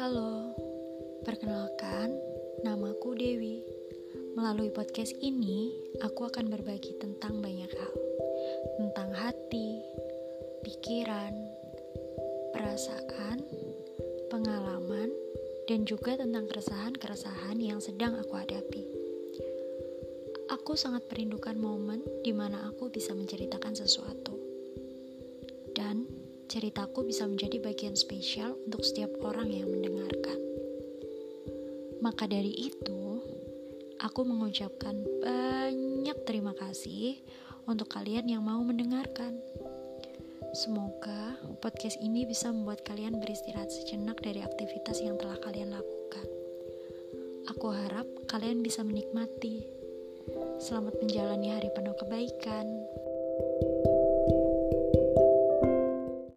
Halo, perkenalkan, namaku Dewi. Melalui podcast ini, aku akan berbagi tentang banyak hal, tentang hati, pikiran, perasaan, pengalaman, dan juga tentang keresahan-keresahan yang sedang aku hadapi. Aku sangat merindukan momen di mana aku bisa menceritakan sesuatu. Ceritaku bisa menjadi bagian spesial untuk setiap orang yang mendengarkan. Maka dari itu, aku mengucapkan banyak terima kasih untuk kalian yang mau mendengarkan. Semoga podcast ini bisa membuat kalian beristirahat sejenak dari aktivitas yang telah kalian lakukan. Aku harap kalian bisa menikmati. Selamat menjalani hari penuh kebaikan.